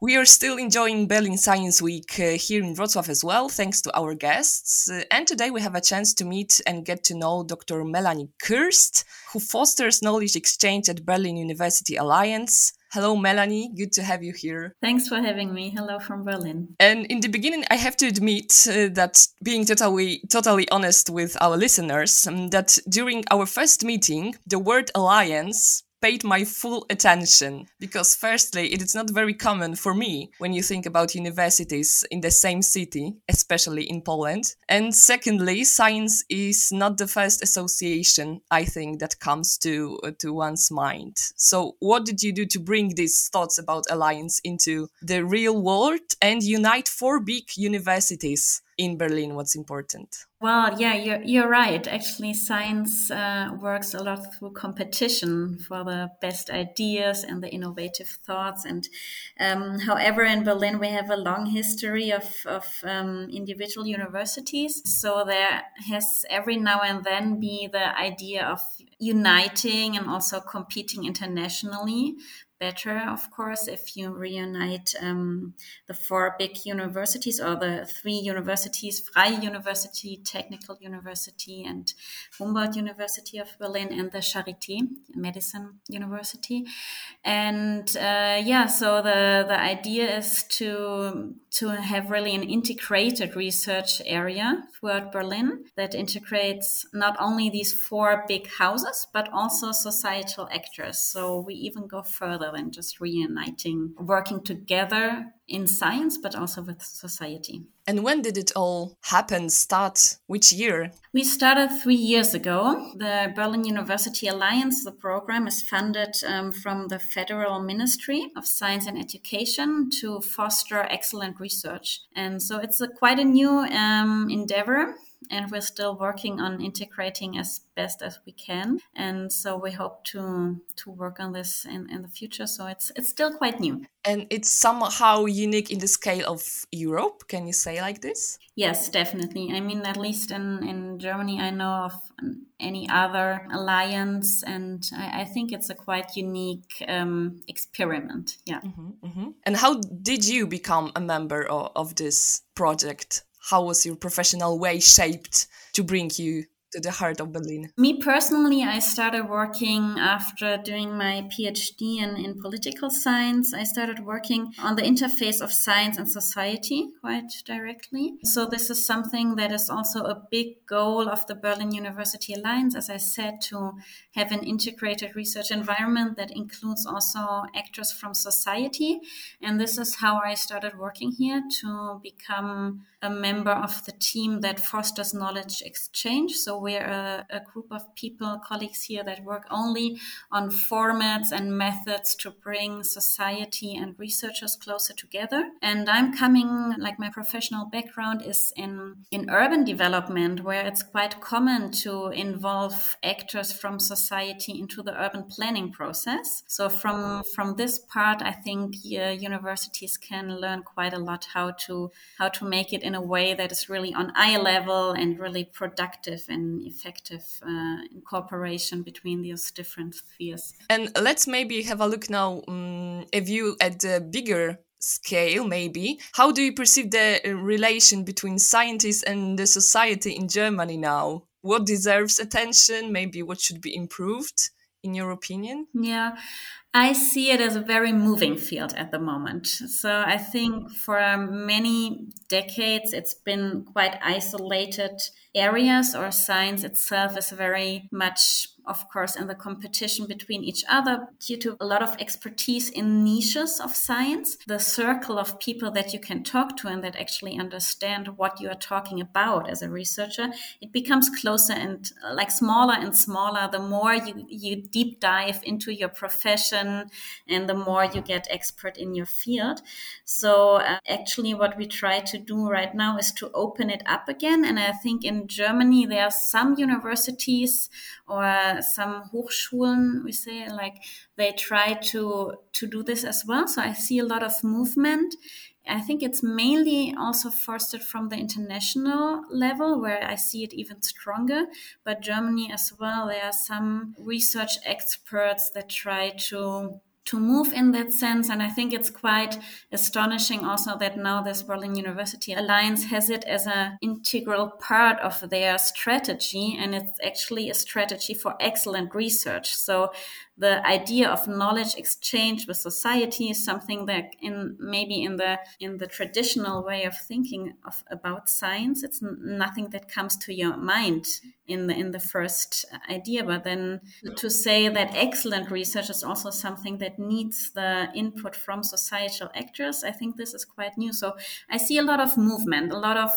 We are still enjoying Berlin Science Week uh, here in Wrocław as well, thanks to our guests. Uh, and today we have a chance to meet and get to know Dr. Melanie Kirst, who fosters knowledge exchange at Berlin University Alliance. Hello, Melanie. Good to have you here. Thanks for having me. Hello from Berlin. And in the beginning, I have to admit uh, that being totally, totally honest with our listeners, um, that during our first meeting, the word alliance paid my full attention. Because firstly it is not very common for me when you think about universities in the same city especially in poland. And secondly science is not the first association i think that comes to uh, to one's mind. So what did you do to bring these thoughts about alliance into the real world and unite four big universities in Berlin what's important. Well, yeah, you're, you're right. Actually, science uh, works a lot through competition for the best ideas and the innovative thoughts. And um, however, in Berlin, we have a long history of, of um, individual universities. So there has every now and then be the idea of uniting and also competing internationally better, of course, if you reunite um, the four big universities or the three universities Freie University, Technical University, and Humboldt University of Berlin, and the Charité Medicine University. And uh, yeah, so the, the idea is to, to have really an integrated research area throughout Berlin that integrates not only these four big houses, but also societal actors. So we even go further than just reuniting, working together in science, but also with society. And when did it all happen? Start which year? We started three years ago. The Berlin University Alliance, the program, is funded um, from the Federal Ministry of Science and Education to foster excellent research. And so it's a, quite a new um, endeavor and we're still working on integrating as best as we can. And so we hope to to work on this in, in the future. So it's it's still quite new. And it's somehow unique in the scale of europe. Can you say like this? Yes definitely. I mean at least in in germany i know of any other alliance and i, I think it's a quite unique um, experiment. Yeah. Mm -hmm, mm -hmm. and how did you become a member of, of this project how was your professional way shaped to bring you to the heart of Berlin? Me personally, I started working after doing my PhD in, in political science. I started working on the interface of science and society quite directly. So, this is something that is also a big goal of the Berlin University Alliance, as I said, to have an integrated research environment that includes also actors from society. And this is how I started working here to become a member of the team that fosters knowledge exchange. So we're a, a, group of people, colleagues here that work only on formats and methods to bring society and researchers closer together. And I'm coming, like my professional background is in, in urban development, where it's quite common to involve actors from society into the urban planning process. So from, from this part, I think uh, universities can learn quite a lot how to, how to make it in a way that is really on eye level and really productive and effective uh, cooperation between those different spheres. And let's maybe have a look now, um, a view at the bigger scale maybe. How do you perceive the uh, relation between scientists and the society in germany now? What deserves attention? Maybe what should be improved in your opinion? Yeah I see it as a very moving field at the moment. So I think for many decades it's been quite isolated areas or science itself is very much of course, in the competition between each other due to a lot of expertise in niches of science. The circle of people that you can talk to and that actually understand what you are talking about as a researcher, it becomes closer and like smaller and smaller the more you, you deep dive into your profession and the more you get expert in your field. So uh, actually what we try to do right now is to open it up again. And I think in Germany, there are some universities or some Hochschulen, we say like they try to, to do this as well. So I see a lot of movement I think it's mainly also fostered from the international level, where I see it even stronger. But Germany as well, there are some research experts that try to to move in that sense. And I think it's quite astonishing also that now this Berlin University Alliance has it as an integral part of their strategy. And it's actually a strategy for excellent research. So the idea of knowledge exchange with society is something that in maybe in the in the traditional way of thinking of about science it's nothing that comes to your mind in the in the first idea. But then to say that excellent research is also something that needs the input from societal actors i think this is quite new. So i see a lot of movement a lot of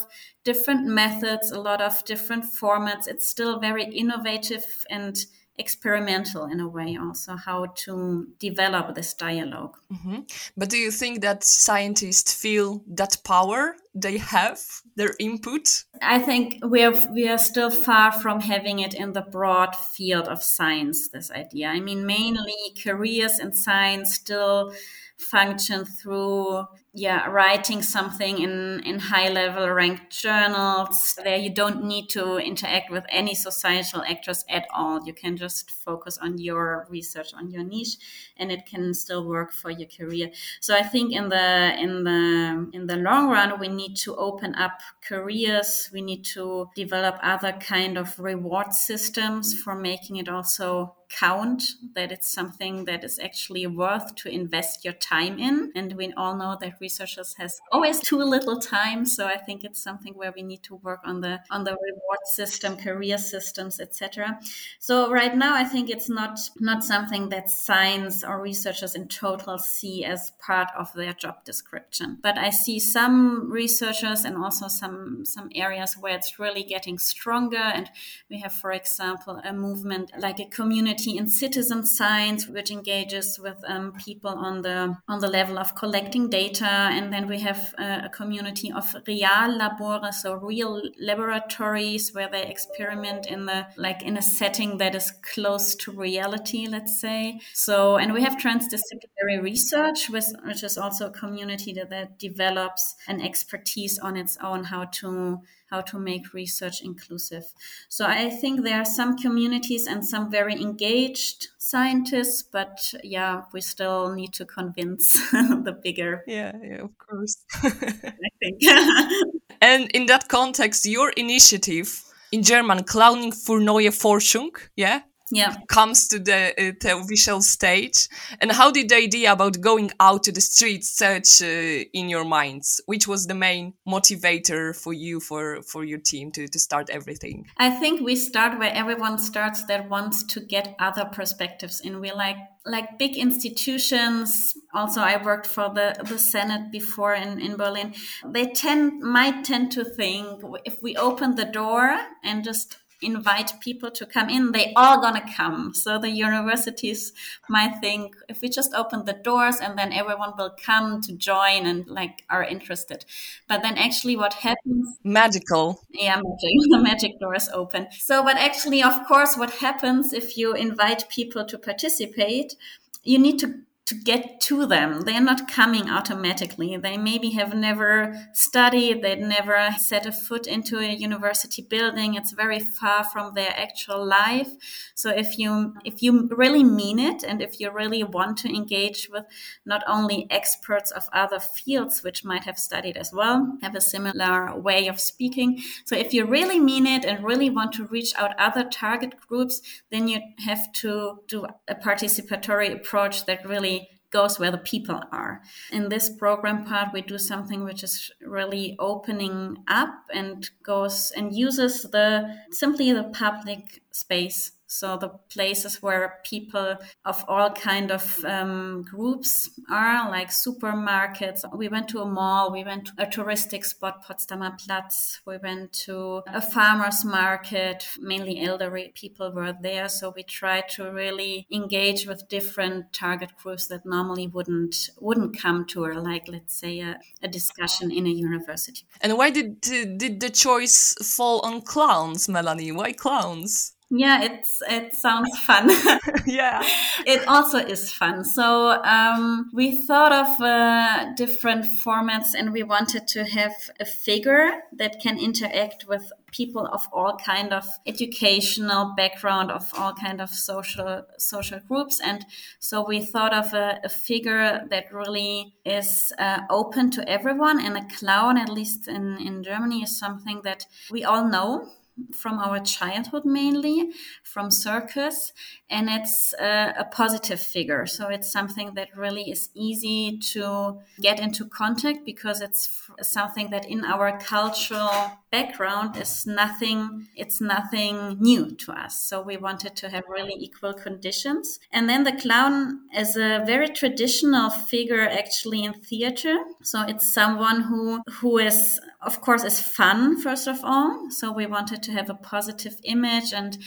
different methods a lot of different formats. It's still very innovative and experimental in a way also how to develop this dialog mm-hmm. but do you think that scientists feel that power they have their input? I think we are we are still far from having it in the broad field of science this idea. I mean mainly careers in science still function through yeah writing something in in high level ranked journals there you don't need to interact with any societal actors at all. You can just focus on your research on your niche and it can still work for your career. So i think in the in the in the long run we need to open up careers. We need to develop other kind of reward systems for making it also count that it's something that is actually worth to invest your time in. And we all know that researchers has always too little time so i think it's something where we need to work on the on the reward system career systems etc so right now i think it's not not something that science or researchers in total see as part of their job description. But i see some researchers and also some some areas where it's really getting stronger. And we have for example a movement like a community in citizen science, which engages with um, people on the on the level of collecting data, and then we have uh, a community of real labores, so real laboratories where they experiment in the like in a setting that is close to reality, let's say. So, and we have transdisciplinary research, with, which is also a community that, that develops an expertise on its own how to how to make research inclusive. So I think there are some communities and some very engaged scientists, but yeah, we still need to convince the bigger. Yeah, yeah, of course. I think. and in that context, your initiative in German, Clowning für neue Forschung, yeah, yeah. comes to the, uh, television stage. And how did the idea about going out to the streets search uh, in your minds? Which was the main motivator for you for for your team to, to start everything? I think we start where everyone starts that wants to get other perspectives in. We like like big institutions. Also i worked for the the senate before in in berlin. They tend might tend to think if we open the door and just invite people to come in, they all gonna come. So the universities might think if we just open the doors and then everyone will come to join and like are interested. But then actually what happens magical. Yeah, magic. the magic doors open. So but actually of course what happens if you invite people to participate, you need to to get to them. They're not coming automatically. They maybe have never studied, they've never set a foot into a university building. It's very far from their actual life. So if you if you really mean it and if you really want to engage with not only experts of other fields which might have studied as well, have a similar way of speaking. So if you really mean it and really want to reach out other target groups, then you have to do a participatory approach that really goes where the people are. In this program part, we do something which is really opening up and goes and uses the simply the public space So the places where people of all kind of um, groups are, like supermarkets. We went to a mall. We went to a touristic spot, Potsdamer Platz. We went to a farmer's market. Mainly elderly people were there. So we tried to really engage with different target groups that normally wouldn't wouldn't come to a like let's say a, a discussion in a university. And why did did the choice fall on clowns, Melanie? Why clowns? Yeah, it's it sounds fun. yeah, it also is fun. So um, we thought of uh, different formats, and we wanted to have a figure that can interact with people of all kind of educational background, of all kind of social social groups, and so we thought of a, a figure that really is uh, open to everyone. And a clown, at least in in Germany, is something that we all know from our childhood mainly from circus and it's a, a, positive figure. So it's something that really is easy to get into contact because it's something that in our cultural background is nothing it's nothing new to us. So we wanted to have really equal conditions. And then the clown is a very traditional figure actually in theater. So it's someone who who is of course is fun first of all so we wanted to have a positive image and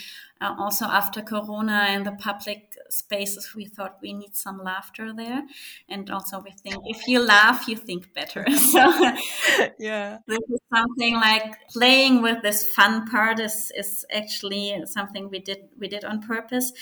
uh, also after Corona in the public spaces, we thought we need some laughter there. And also, we think if you laugh, you think better. so, yeah, this is something like playing with this fun part is, is actually something we did we did on purpose.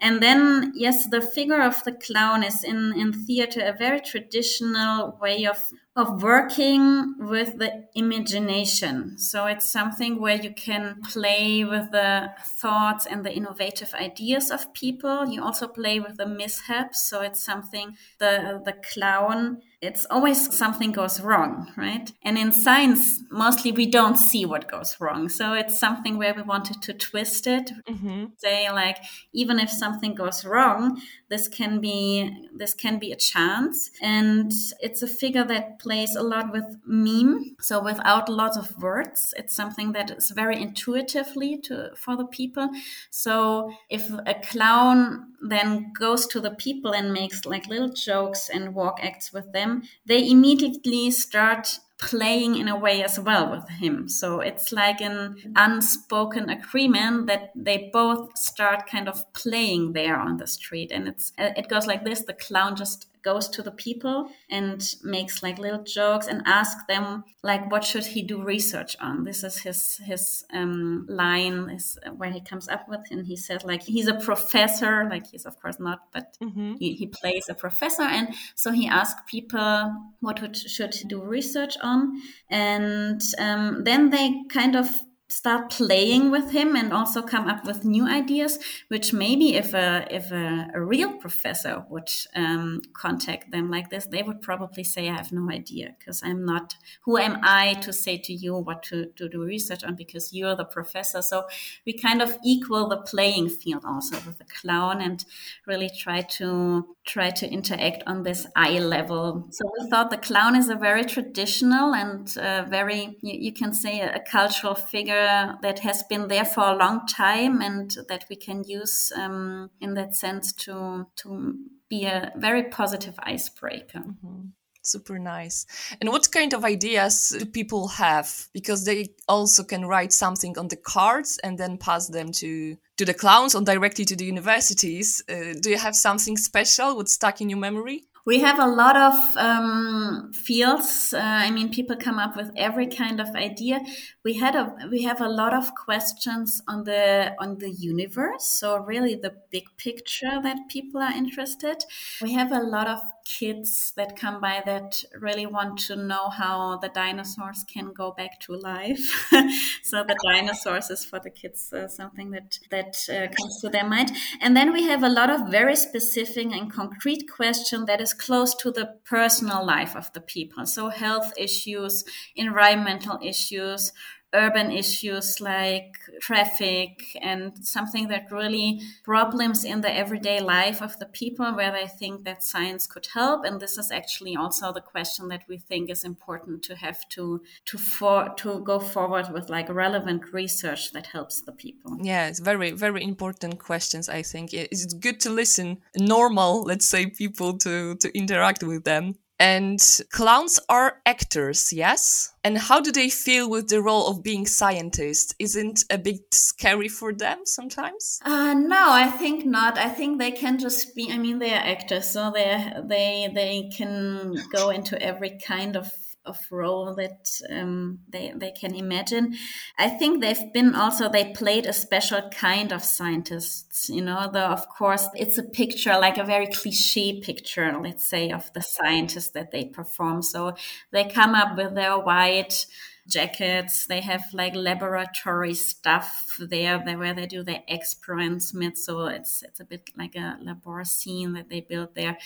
And then, yes, the figure of the clown is in in theater a very traditional way of of working with the imagination. So it's something where you can play with the thoughts and the innovative ideas of people. You also play with the mishaps. So it's something the the clown it's always something goes wrong, right? And in science, mostly we don't see what goes wrong. So it's something where we wanted to twist it, mm-hmm. say like, even if something goes wrong, this can be this can be a chance. And it's a figure that plays a lot with meme, so without lots of words. It's something that is very intuitively to for the people. So if a clown then goes to the people and makes like little jokes and walk acts with them they immediately start playing in a way as well with him. So it's like an unspoken agreement that they both start kind of playing there on the street. And it's it goes like this: the clown just goes to the people and makes like little jokes and asks them like what should he do research on this is his his um, line is where he comes up with and he says like he's a professor like he's of course not but mm-hmm. he, he plays a professor and so he asks people what would, should he do research on and um, then they kind of start playing with him and also come up with new ideas which maybe if a if a, a real professor would um, contact them like this they would probably say i have no idea because i'm not who am i to say to you what to, to do research on because you're the professor? So we kind of equal the playing field also with the clown and really try to try to interact on this eye level. So we thought the clown is a very traditional and uh, very you, you, can say a, a cultural figure that has been there for a long time and that we can use um, in that sense to to be a very positive icebreaker. Mm-hmm. Super nice. And what kind of ideas do people have? Because they also can write something on the cards and then pass them to to the clowns or directly to the universities. Uh, do you have something special what stuck in your memory? We have a lot of um, fields. Uh, I mean, people come up with every kind of idea. We had a we have a lot of questions on the on the universe. So really, the big picture that people are interested. We have a lot of kids that come by that really want to know how the dinosaurs can go back to life. so the dinosaurs is for the kids uh, something that that uh, comes to their mind. And then we have a lot of very specific and concrete question that is close to the personal life of the people. So health issues, environmental issues, urban issues like traffic and something that really problems in the everyday life of the people where they think that science could help. And this is actually also the question that we think is important to have to to for to go forward with like relevant research that helps the people. Yeah, it's very very important questions. I think it's good to listen normal, let's say, people to to interact with them. And clowns are actors, yes? And how do they feel with the role of being scientists? Isn't a bit scary for them sometimes? Uh, no, I think not. I think they can just be. I mean, they are actors, so they they they can go into every kind of of role that um, they they can imagine. I think they've been also they played a special kind of scientists. You know, though of course it's a picture like a very cliche picture, let's say, of the scientists that they perform. So they come up with their white jackets. They have like laboratory stuff there, there where they do their experiments. So it's it's a bit like a labor scene that they build there,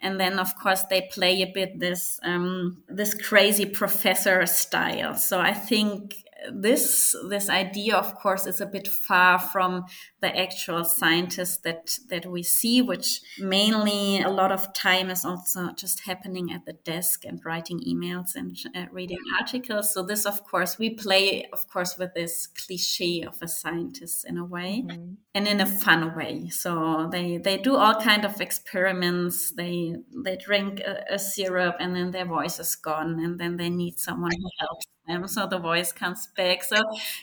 and then of course they play a bit this um, this crazy professor style. So I think this this idea, of course, is a bit far from the actual scientists that that we see, which mainly a lot of time is also just happening at the desk and writing emails and uh, reading articles. So this, of course, we play, of course, with this cliche of a scientist in a way, mm-hmm. and in a fun way. So they they do all kind of experiments. They they drink a, a syrup and then their voice is gone, and then they need someone who helps them so the voice comes back so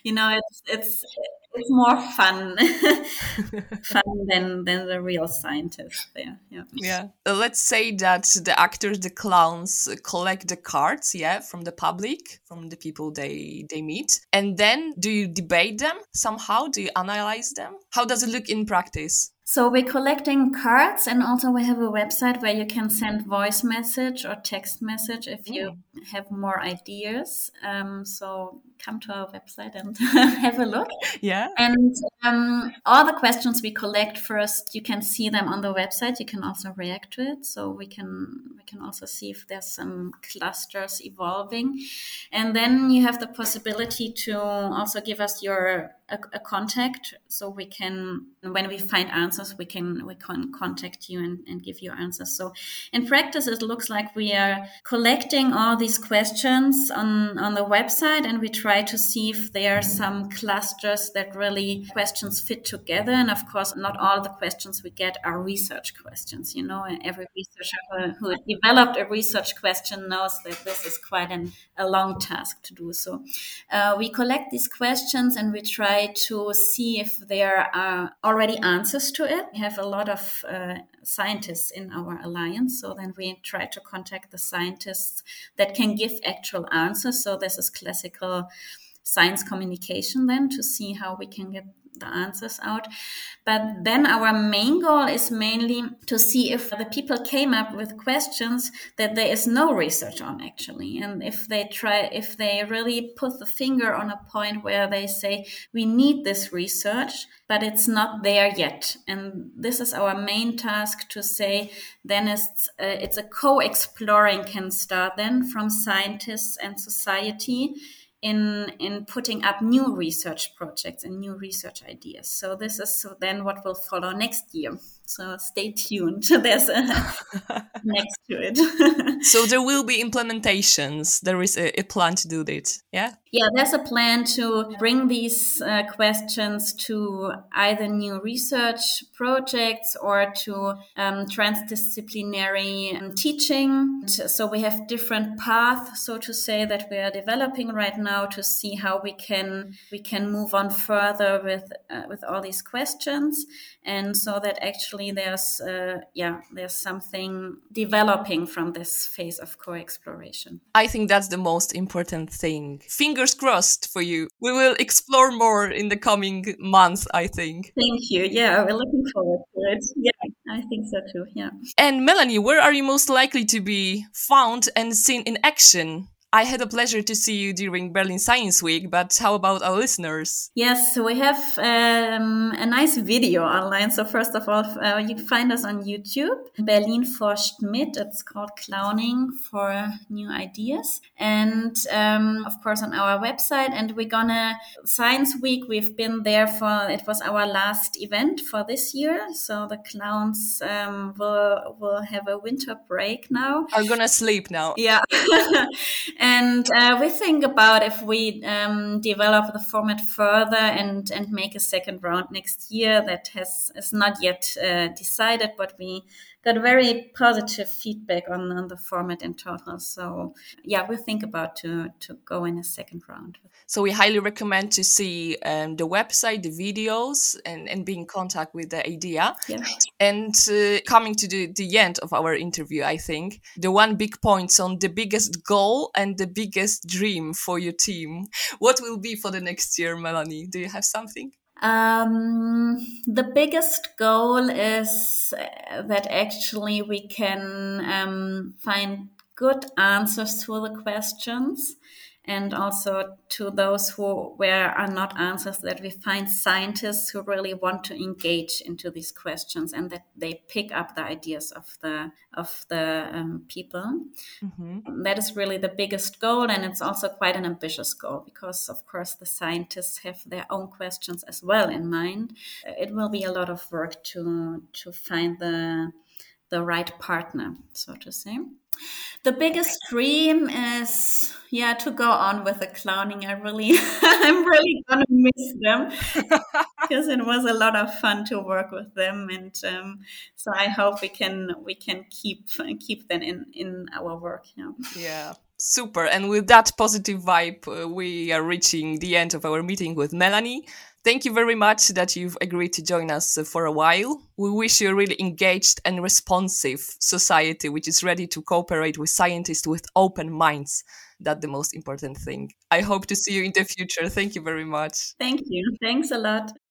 you know it's it's it's more fun fun than than the real scientist there. Yeah. Yeah. Uh, let's say that the actors the clowns collect the cards yeah from the public from the people they they meet. And then do you debate them? Somehow do you analyze them? How does it look in practice so we're collecting cards and also we have a website where you can send voice message or text message if you mm. have more ideas. Um, so come to our website and have a look. Yeah. And um, all the questions we collect first, you can see them on the website. You can also react to it. So we can we can also see if there's some clusters evolving. And then you have the possibility to also give us your a, a, contact so we can when we find answers we can we can contact you and, and give you answers so in practice it looks like we are collecting all these questions on on the website and we try to see if there are some clusters that really questions fit together and of course not all the questions we get are research questions you know every researcher who, who developed a research question knows that this is quite an, a long task to do so uh, we collect these questions and we try try to see if there are already answers to it. We have a lot of uh, scientists in our alliance, so then we try to contact the scientists that can give actual answers. So this is classical science communication then to see how we can get the answers out. But then our main goal is mainly to see if the people came up with questions that there is no research on actually. And if they try, if they really put the finger on a point where they say, we need this research, but it's not there yet. And this is our main task to say, then it's, uh, it's a co-exploring can start then from scientists and society in in putting up new research projects and new research ideas. So this is then what will follow next year. So stay tuned. There's a next to it. so there will be implementations. There is a, a, plan to do that. Yeah. Yeah, there's a plan to bring these uh, questions to either new research projects or to um, transdisciplinary um, teaching. So we have different paths, so to say, that we are developing right now to see how we can we can move on further with uh, with all these questions, and so that actually there's uh, yeah there's something developing from this phase of co-exploration. I think that's the most important thing. Fingers crossed for you. We will explore more in the coming months, I think. Thank you. Yeah, we're looking forward to it. Yeah, I think so too. Yeah. And Melanie, where are you most likely to be found and seen in action? I had a pleasure to see you during Berlin Science Week, but how about our listeners? Yes, we have um, a nice video online. So first of all, uh, you can find us on YouTube, Berlin forscht mit. It's called Clowning for New Ideas, and um, of course on our website. And we're gonna Science Week. We've been there for it was our last event for this year. So the clowns um, will will have a winter break now. Are gonna sleep now. Yeah. and uh, we think about if we um, develop the format further and and make a second round next year. That has is not yet uh, decided, but we got very positive feedback on, on the format in total. So yeah, we think about to to go in a second round. So we highly recommend to see um, the website, the videos, and, and be in contact with the idea. Yeah. And uh, coming to the, the end of our interview, I think the one big points on the biggest goal and the biggest dream for your team. What will be for the next year, Melanie? Do you have something? Um, the biggest goal is uh, that actually we can um, find good answers to the questions and also to those who where are not answers that we find scientists who really want to engage into these questions and that they pick up the ideas of the of the um, people mm-hmm. that is really the biggest goal and it's also quite an ambitious goal because of course the scientists have their own questions as well in mind it will be a lot of work to to find the the right partner so to say. The biggest dream is yeah to go on with the clowning. I really i'm really gonna miss them because it was a lot of fun to work with them. And um, so i hope we can we can keep keep them in in our work yeah. Yeah super. And with that positive vibe uh, we are reaching the end of our meeting with melanie Thank you very much that you've agreed to join us uh, for a while. We wish you a really engaged and responsive society, which is ready to cooperate with scientists with open minds. That's the most important thing. I hope to see you in the future. Thank you very much. Thank you. Thanks a lot.